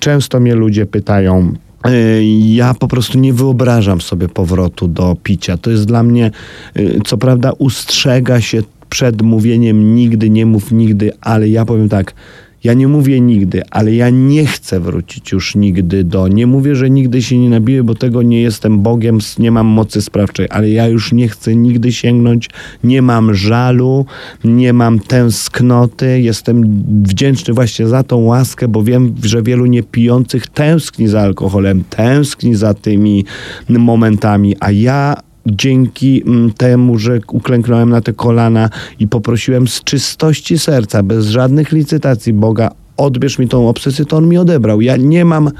Często mnie ludzie pytają, ja po prostu nie wyobrażam sobie powrotu do picia. To jest dla mnie, co prawda, ustrzega się przed mówieniem nigdy, nie mów nigdy, ale ja powiem tak, Ja nie mówię nigdy, ale ja nie chcę wrócić już nigdy do. Nie mówię, że nigdy się nie nabiję, bo tego nie jestem Bogiem, nie mam mocy sprawczej, ale ja już nie chcę nigdy sięgnąć, nie mam żalu, nie mam tęsknoty. Jestem wdzięczny właśnie za tą łaskę, bo wiem, że wielu niepijących tęskni za alkoholem, tęskni za tymi momentami, a ja dzięki mm, temu, że uklęknąłem na te kolana i poprosiłem z czystości serca, bez żadnych licytacji Boga, odbierz mi tą obsesję, to on mi odebrał. Ja nie mam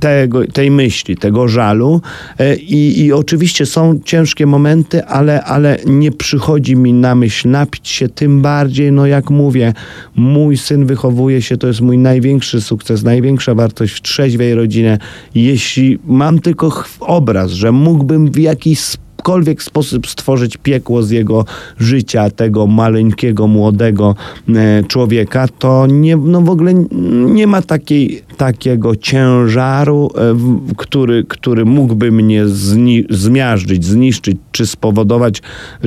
tego, tej myśli, tego żalu e, i, i oczywiście są ciężkie momenty, ale, ale nie przychodzi mi na myśl napić się, tym bardziej, no jak mówię, mój syn wychowuje się, to jest mój największy sukces, największa wartość w trzeźwej rodzinie. Jeśli mam tylko obraz, że mógłbym w jakiś sposób jakikolwiek sposób stworzyć piekło z jego życia, tego maleńkiego, młodego e, człowieka, to nie, no w ogóle nie ma takiej, takiego ciężaru, e, który, który mógłby mnie zni zmiażdżyć, zniszczyć, czy spowodować,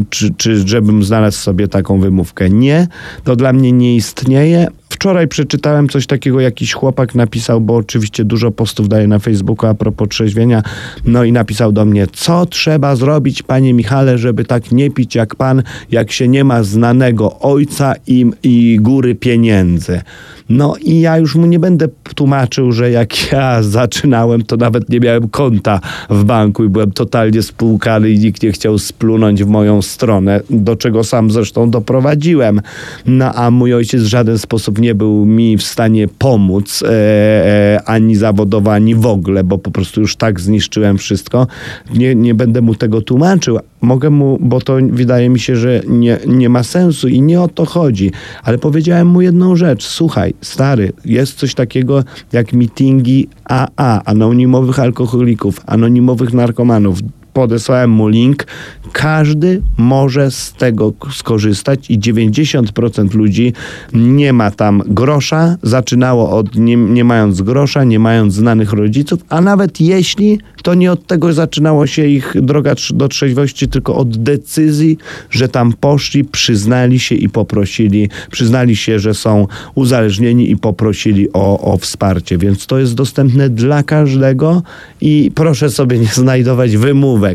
czy, czy żebym znalazł sobie taką wymówkę. Nie, to dla mnie nie istnieje, Wczoraj przeczytałem coś takiego, jakiś chłopak napisał, bo oczywiście dużo postów daje na Facebooku a propos trzeźwienia, no i napisał do mnie, co trzeba zrobić, panie Michale, żeby tak nie pić jak pan, jak się nie ma znanego ojca i, i góry pieniędzy. No i ja już mu nie będę tłumaczył, że jak ja zaczynałem, to nawet nie miałem konta w banku i byłem totalnie spłukany i nikt nie chciał splunąć w moją stronę, do czego sam zresztą doprowadziłem. No a mój ojciec w żaden sposób nie był mi w stanie pomóc, e, e, ani zawodowo, ani w ogóle, bo po prostu już tak zniszczyłem wszystko. Nie, nie będę mu tego tłumaczył. Mogę mu, bo to wydaje mi się, że nie, nie ma sensu i nie o to chodzi. Ale powiedziałem mu jedną rzecz. Słuchaj, stary, jest coś takiego jak mitingi AA, anonimowych alkoholików, anonimowych narkomanów podesłałem mu link. Każdy może z tego skorzystać i 90% ludzi nie ma tam grosza. Zaczynało od nie, nie mając grosza, nie mając znanych rodziców, a nawet jeśli, to nie od tego zaczynało się ich droga do trzeźwości, tylko od decyzji, że tam poszli, przyznali się i poprosili, przyznali się, że są uzależnieni i poprosili o, o wsparcie. Więc to jest dostępne dla każdego i proszę sobie nie znajdować wymówek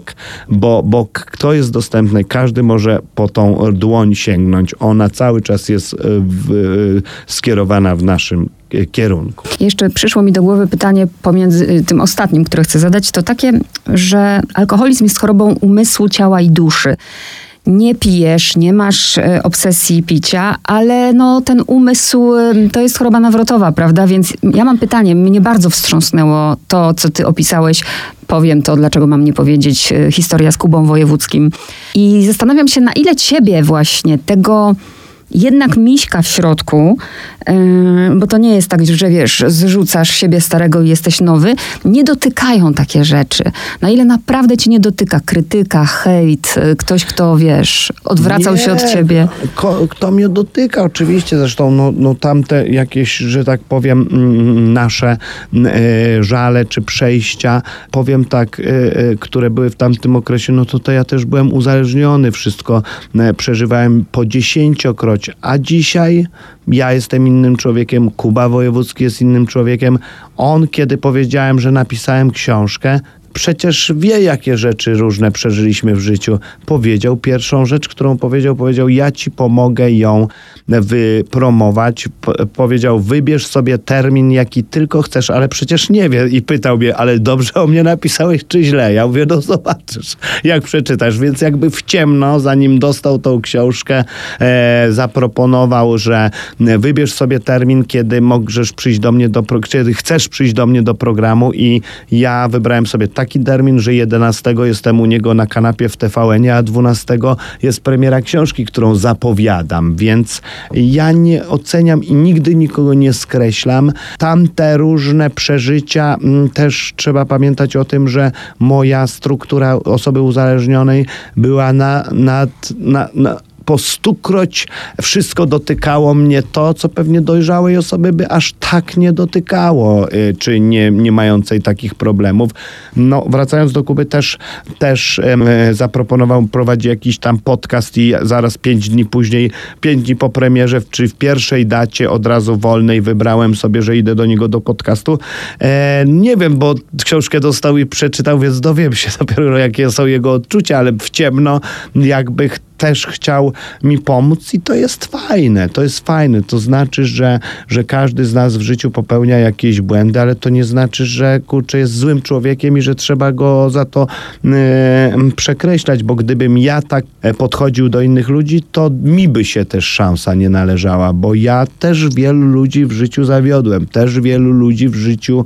bo, bo to jest dostępne, każdy może po tą dłoń sięgnąć. Ona cały czas jest e, w, e, skierowana w naszym kierunku. Jeszcze przyszło mi do głowy pytanie pomiędzy e, tym ostatnim, które chcę zadać, to takie, że alkoholizm jest chorobą umysłu, ciała i duszy nie pijesz, nie masz obsesji picia, ale no, ten umysł to jest choroba nawrotowa, prawda? Więc ja mam pytanie, mnie bardzo wstrząsnęło to, co ty opisałeś powiem to, dlaczego mam nie powiedzieć, e, historia z Kubą Wojewódzkim. I zastanawiam się, na ile ciebie właśnie tego jednak miśka w środku, yy, bo to nie jest tak, że wiesz, zrzucasz siebie starego i jesteś nowy, nie dotykają takie rzeczy. Na ile naprawdę ci nie dotyka krytyka, hejt, yy, ktoś, kto wiesz, odwracał nie, się od ciebie. Ko, kto mnie dotyka, oczywiście, zresztą no, no tamte jakieś, że tak powiem, mm, nasze yy, żale czy przejścia, powiem tak, które były w tamtym okresie, no to, to ja też byłem uzależniony, wszystko przeżywałem po dziesięciokroć a dzisiaj ja jestem innym człowiekiem, Kuba Wojewódzki jest innym człowiekiem. On, kiedy powiedziałem, że napisałem książkę, przecież wie, jakie rzeczy różne przeżyliśmy w życiu. Powiedział pierwszą rzecz, którą powiedział, powiedział: Ja ci pomogę ją wypromować. powiedział: Wybierz sobie termin, jaki tylko chcesz, ale przecież nie wie. I pytał mnie: Ale dobrze o mnie napisałeś, czy źle? Ja mówię: No zobaczysz, jak przeczytasz. Więc jakby w ciemno, zanim dostał tą książkę, e, zaproponował, że wybierz sobie termin, kiedy możesz przyjść do mnie do, kiedy chcesz przyjść do mnie do programu i ja wybrałem sobie tak taki termin, że 11 jestem u niego na kanapie w tvn a 12 jest premiera książki, którą zapowiadam, więc ja nie oceniam i nigdy nikogo nie skreślam. Tamte różne przeżycia, mm, też trzeba pamiętać o tym, że moja struktura osoby uzależnionej była na, nad, na, na po stukroć wszystko dotykało mnie to, co pewnie dojrzałej osoby by aż tak nie dotykało, y, czy nie, nie mającej takich problemów. No, wracając do Kuby, też, też e, zaproponował prowadzić jakiś tam podcast i zaraz pięć dni później, pięć dni po premierze, czy w pierwszej dacie od razu wolnej wybrałem sobie, że idę do niego do podcastu. E, nie wiem, bo książkę dostał i przeczytał, więc dowiem się dopiero, jakie są jego odczucia, ale w ciemno jakby też chciał mi pomóc i to jest fajne, to jest fajne. To znaczy, że, że każdy z nas w życiu popełnia jakieś błędy, ale to nie znaczy, że kurczę jest złym człowiekiem i że trzeba go za to yy, przekreślać, bo gdybym ja tak e, podchodził do innych ludzi, to mi by się też szansa nie należała, bo ja też wielu ludzi w życiu zawiodłem, też wielu ludzi w życiu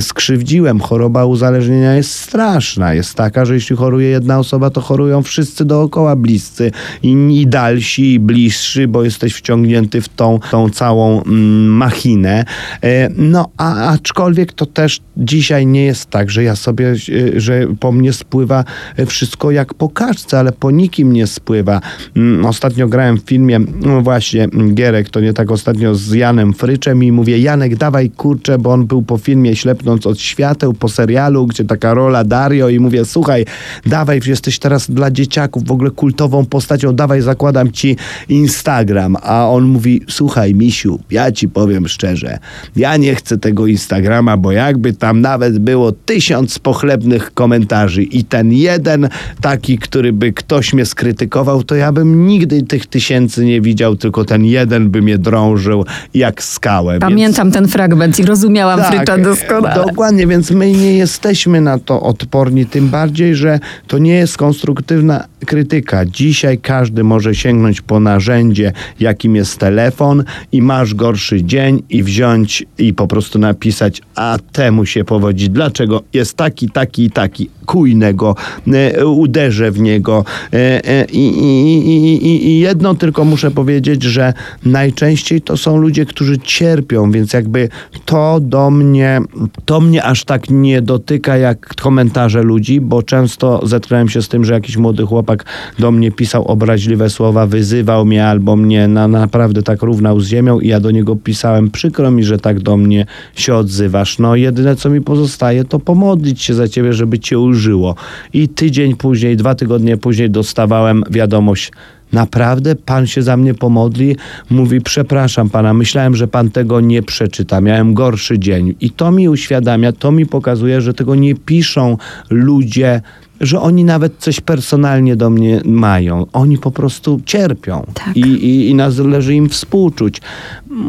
skrzywdziłem. Choroba uzależnienia jest straszna. Jest taka, że jeśli choruje jedna osoba, to chorują wszyscy dookoła bliscy i, i dalsi, i bliższy, bo jesteś wciągnięty w tą, tą całą mm, machinę. E, no, a, aczkolwiek to też dzisiaj nie jest tak, że ja sobie, e, że po mnie spływa wszystko jak po kaczce, ale po nikim nie spływa. Mm, ostatnio grałem w filmie, no właśnie, Gierek, to nie tak ostatnio z Janem Fryczem i mówię, Janek, dawaj kurczę, bo on był po filmie Ślepnąc od świateł, po serialu, gdzie taka rola Dario i mówię, słuchaj, dawaj, jesteś teraz dla dzieciaków w ogóle kultową postacią, dawaj, zakładam ci Instagram. A on mówi, słuchaj, misiu, ja ci powiem szczerze, ja nie chcę tego Instagrama, bo jakby tam nawet było tysiąc pochlebnych komentarzy i ten jeden taki, który by ktoś mnie skrytykował, to ja bym nigdy tych tysięcy nie widział, tylko ten jeden by mnie drążył jak skałę. Pamiętam więc... ten fragment i rozumiałam tak, Frycza doskonale. Dokładnie, więc my nie jesteśmy na to odporni, tym bardziej, że to nie jest konstruktywna krytyka. Dzisiaj każdy może sięgnąć po narzędzie, jakim jest telefon i masz gorszy dzień i wziąć i po prostu napisać, a temu się powodzi. Dlaczego jest taki, taki i taki? Kujnę go, e, uderzę w niego. E, e, I, i, i, I jedno tylko muszę powiedzieć, że najczęściej to są ludzie, którzy cierpią, więc jakby to do mnie, to mnie aż tak nie dotyka jak komentarze ludzi, bo często zetknąłem się z tym, że jakiś młody chłopak do mnie pisał obraźliwe słowa, wyzywał mnie albo mnie na, naprawdę tak równał z ziemią i ja do niego pisałem, przykro mi, że tak do mnie się odzywasz. No jedyne co mi pozostaje to pomodlić się za ciebie, żeby cię użyło. I tydzień później, dwa tygodnie później dostawałem wiadomość, Naprawdę pan się za mnie pomodli? Mówi, przepraszam pana, myślałem, że pan tego nie przeczyta. Miałem gorszy dzień. I to mi uświadamia, to mi pokazuje, że tego nie piszą ludzie że oni nawet coś personalnie do mnie mają. Oni po prostu cierpią tak. I, i, i należy im współczuć.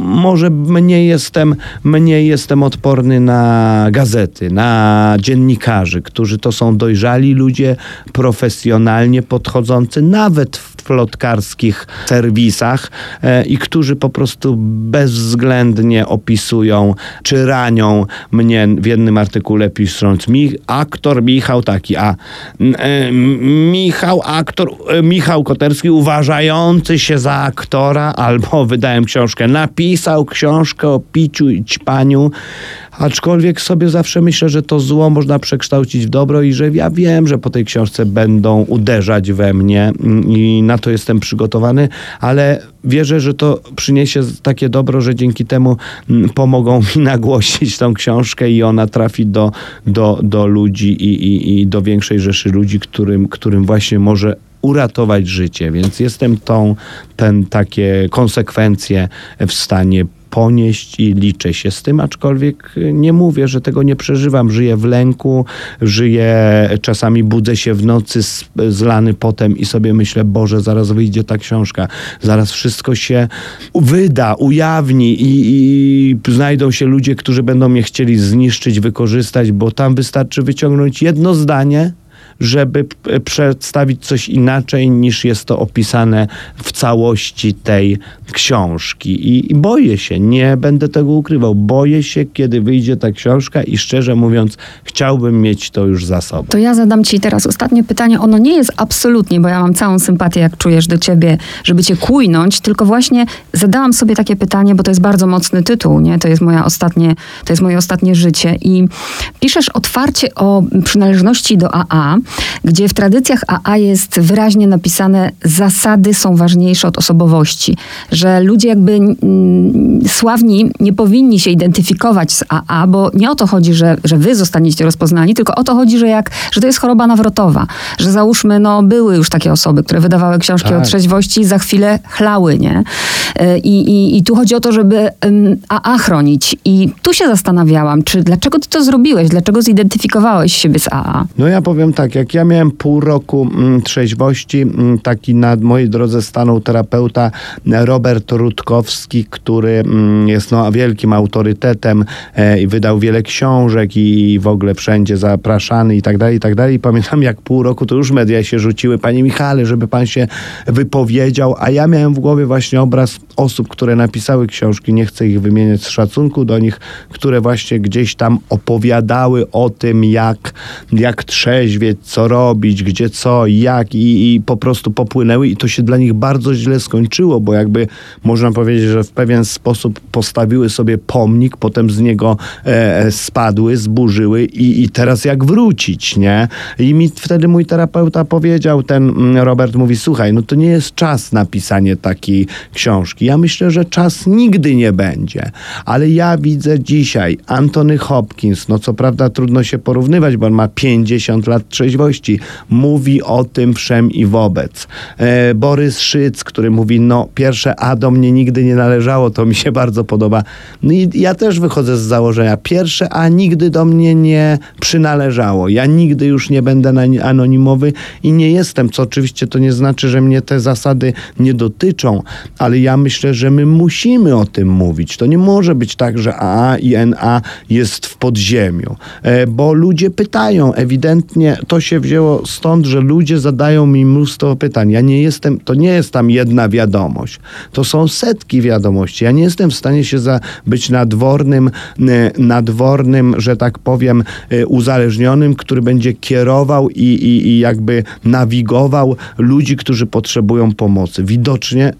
Może mniej jestem, mniej jestem odporny na gazety, na dziennikarzy, którzy to są dojrzali ludzie, profesjonalnie podchodzący, nawet w plotkarskich serwisach e, i którzy po prostu bezwzględnie opisują, czy ranią mnie w jednym artykule pisząc mi, aktor Michał taki, a e, Michał, aktor, e, Michał Koterski uważający się za aktora, albo wydałem książkę, napisał książkę o piciu i ćpaniu, aczkolwiek sobie zawsze myślę, że to zło można przekształcić w dobro i że ja wiem, że po tej książce będą uderzać we mnie i na to jestem przygotowany, ale wierzę, że to przyniesie takie dobro, że dzięki temu mm, pomogą mi nagłosić tą książkę i ona trafi do, do, do ludzi i, i, i do większej rzeszy ludzi, którym, którym właśnie może uratować życie, więc jestem tą, ten takie konsekwencje w stanie ponieść i liczę się z tym, aczkolwiek nie mówię, że tego nie przeżywam. Żyję w lęku, żyję, czasami budzę się w nocy zlany potem i sobie myślę, Boże, zaraz wyjdzie ta książka, zaraz wszystko się wyda, ujawni i, i znajdą się ludzie, którzy będą mnie chcieli zniszczyć, wykorzystać, bo tam wystarczy wyciągnąć jedno zdanie, żeby przedstawić coś inaczej niż jest to opisane w całości tej książki. I, I, boję się, nie będę tego ukrywał. Boję się, kiedy wyjdzie ta książka i szczerze mówiąc, chciałbym mieć to już za sobą. To ja zadam ci teraz ostatnie pytanie. Ono nie jest absolutnie, bo ja mam całą sympatię, jak czujesz do ciebie, żeby cię kujnąć, tylko właśnie zadałam sobie takie pytanie, bo to jest bardzo mocny tytuł, nie? To jest, moja ostatnie, to jest moje ostatnie życie i piszesz otwarcie o przynależności do AA, gdzie w tradycjach AA jest wyraźnie napisane, zasady są ważniejsze od osobowości, że ludzie jakby mm, sławni nie powinni się identyfikować z AA, bo nie o to chodzi, że, że wy zostaniecie rozpoznani, tylko o to chodzi, że, jak, że to jest choroba nawrotowa, że załóżmy, no były już takie osoby, które wydawały książki tak. o trzeźwości i za chwilę chlały, nie? E, I, i, I tu chodzi o to, żeby AA chronić. I tu się zastanawiałam, czy dlaczego ty to zrobiłeś? Dlaczego zidentyfikowałeś siebie z AA? No ja powiem tak, jak ja miałem pół roku mm, trzeźwości, mm, taki na mojej drodze stanął terapeuta Robert Rutkowski, który mm, jest no, wielkim autorytetem e, i wydał wiele książek i w ogóle wszędzie zapraszany i tak dalej, i tak dalej. Pamiętam jak pół roku to już media się rzuciły, panie Michale, żeby pan się wypowiedział, a ja miałem w głowie właśnie obraz osób, które napisały książki, nie chcę ich wymieniać z szacunku do nich, które właśnie gdzieś tam opowiadały o tym, jak, jak trzeźwieć, co robić, gdzie co, jak i, i po prostu popłynęły i to się dla nich bardzo źle skończyło, bo jakby można powiedzieć, że w pewien sposób postawiły sobie pomnik, potem z niego e, spadły, zburzyły i, i teraz jak wrócić, nie? I mi wtedy mój terapeuta powiedział, ten mm, Robert mówi, słuchaj, no to nie jest czas na pisanie takiej książki. Ja myślę, że czas nigdy nie będzie, ale ja widzę dzisiaj Antony Hopkins, no co prawda trudno się porównywać, bo on ma 50 lat trzeźwości, mówi o tym wszem i wobec. E, Borys Szyc, który mówi, no pierwsze A do mnie nigdy nie należało, to mi się bardzo podoba. No i ja też wychodzę z założenia, pierwsze A nigdy do mnie nie przynależało. Ja nigdy już nie będę anonimowy i nie jestem, co oczywiście to nie znaczy, że mnie te zasady nie dotyczą, ale ja myślę, że my musimy o tym mówić. To nie może być tak, że AA i NA jest w podziemiu, e, bo ludzie pytają, ewidentnie to się wzięło stąd, że ludzie zadają mi mnóstwo pytań. Ja nie jestem, to nie jest tam jedna wiadomość, to są setki wiadomości. Ja nie jestem w stanie się za, być nadwornym, e, nadwornym, że tak powiem, e, uzależnionym, który będzie kierował i, i, i jakby nawigował ludzi, którzy potrzebują pomocy. Widocznie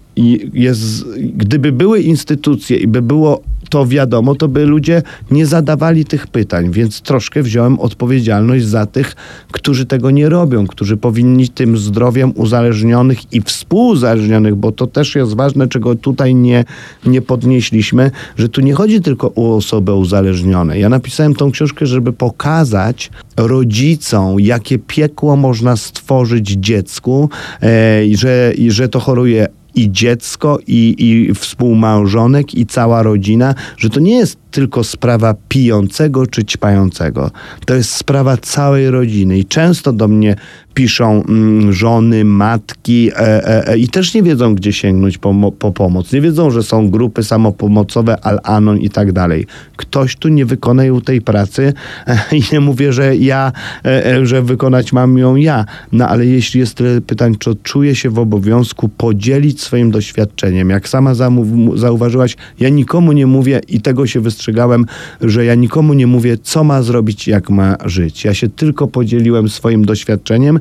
jest, gdyby były instytucje i by było to wiadomo, to by ludzie nie zadawali tych pytań, więc troszkę wziąłem odpowiedzialność za tych, którzy tego nie robią, którzy powinni tym zdrowiem uzależnionych i współuzależnionych, bo to też jest ważne, czego tutaj nie, nie podnieśliśmy, że tu nie chodzi tylko o osoby uzależnione. Ja napisałem tą książkę, żeby pokazać rodzicom, jakie piekło można stworzyć dziecku, e, że, że to choruje i dziecko, i, i współmałżonek, i cała rodzina, że to nie jest tylko sprawa pijącego czy ćpającego. To jest sprawa całej rodziny. I często do mnie piszą mm, żony, matki e, e, e, i też nie wiedzą, gdzie sięgnąć po, po pomoc. Nie wiedzą, że są grupy samopomocowe, Al-Anon i tak dalej. Ktoś tu nie wykonał tej pracy i nie mówię, że ja, e, e, że wykonać mam ją ja. No ale jeśli jest tyle pytań, to czuję się w obowiązku podzielić swoim doświadczeniem. Jak sama zauważyłaś, ja nikomu nie mówię i tego się wystrzegam ostrzegałem, że ja nikomu nie mówię, co ma zrobić, jak ma żyć. Ja się tylko podzieliłem swoim doświadczeniem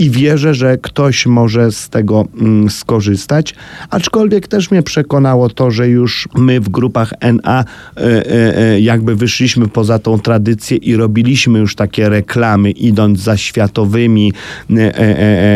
i wierzę, że ktoś może z tego mm, skorzystać. Aczkolwiek też mnie przekonało to, że już my w grupach NA e, e, e, jakby wyszliśmy poza tą tradycję i robiliśmy już takie reklamy, idąc za światowymi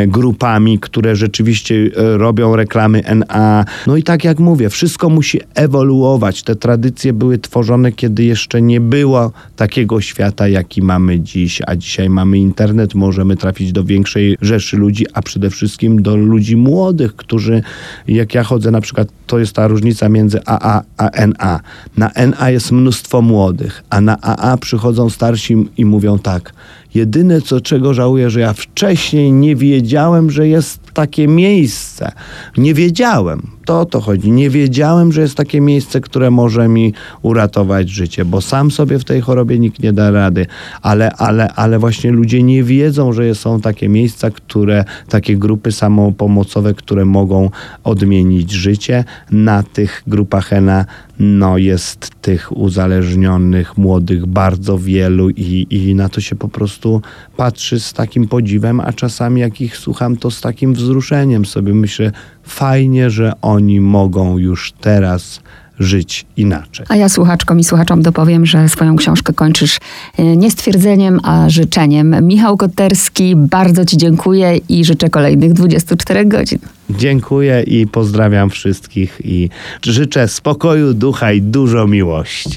grupami, które rzeczywiście robią reklamy NA. No i tak jak mówię, wszystko musi ewoluować. Te tradycje były tworzone, kiedy jeszcze nie było takiego świata, jaki mamy dziś, a dzisiaj mamy internet, możemy trafić do większej rzeszy ludzi, a przede wszystkim do ludzi młodych, którzy, jak ja chodzę na przykład, to jest ta różnica między AA a NA. Na NA jest mnóstwo młodych, a na AA przychodzą starsi i mówią tak, jedyne co czego żałuję, że ja wcześniej nie wiedziałem, że jest takie miejsce. Nie wiedziałem. To o to chodzi. Nie wiedziałem, że jest takie miejsce, które może mi uratować życie, bo sam sobie w tej chorobie nikt nie da rady, ale, ale, ale właśnie ludzie nie wiedzą, że są takie miejsca, które, takie grupy samopomocowe, które mogą odmienić życie. Na tych grupach ENA no, jest tych uzależnionych młodych bardzo wielu i, i na to się po prostu patrzy z takim podziwem, a czasami jak ich słucham, to z takim wzruszeniem sobie myślę, fajnie, że oni mogą już teraz żyć inaczej. A ja słuchaczkom i słuchaczom dopowiem, że swoją książkę kończysz e, nie stwierdzeniem, a życzeniem. Michał Koterski, bardzo Ci dziękuję i życzę kolejnych 24 godzin. Dziękuję i pozdrawiam wszystkich i życzę spokoju ducha i dużo miłości.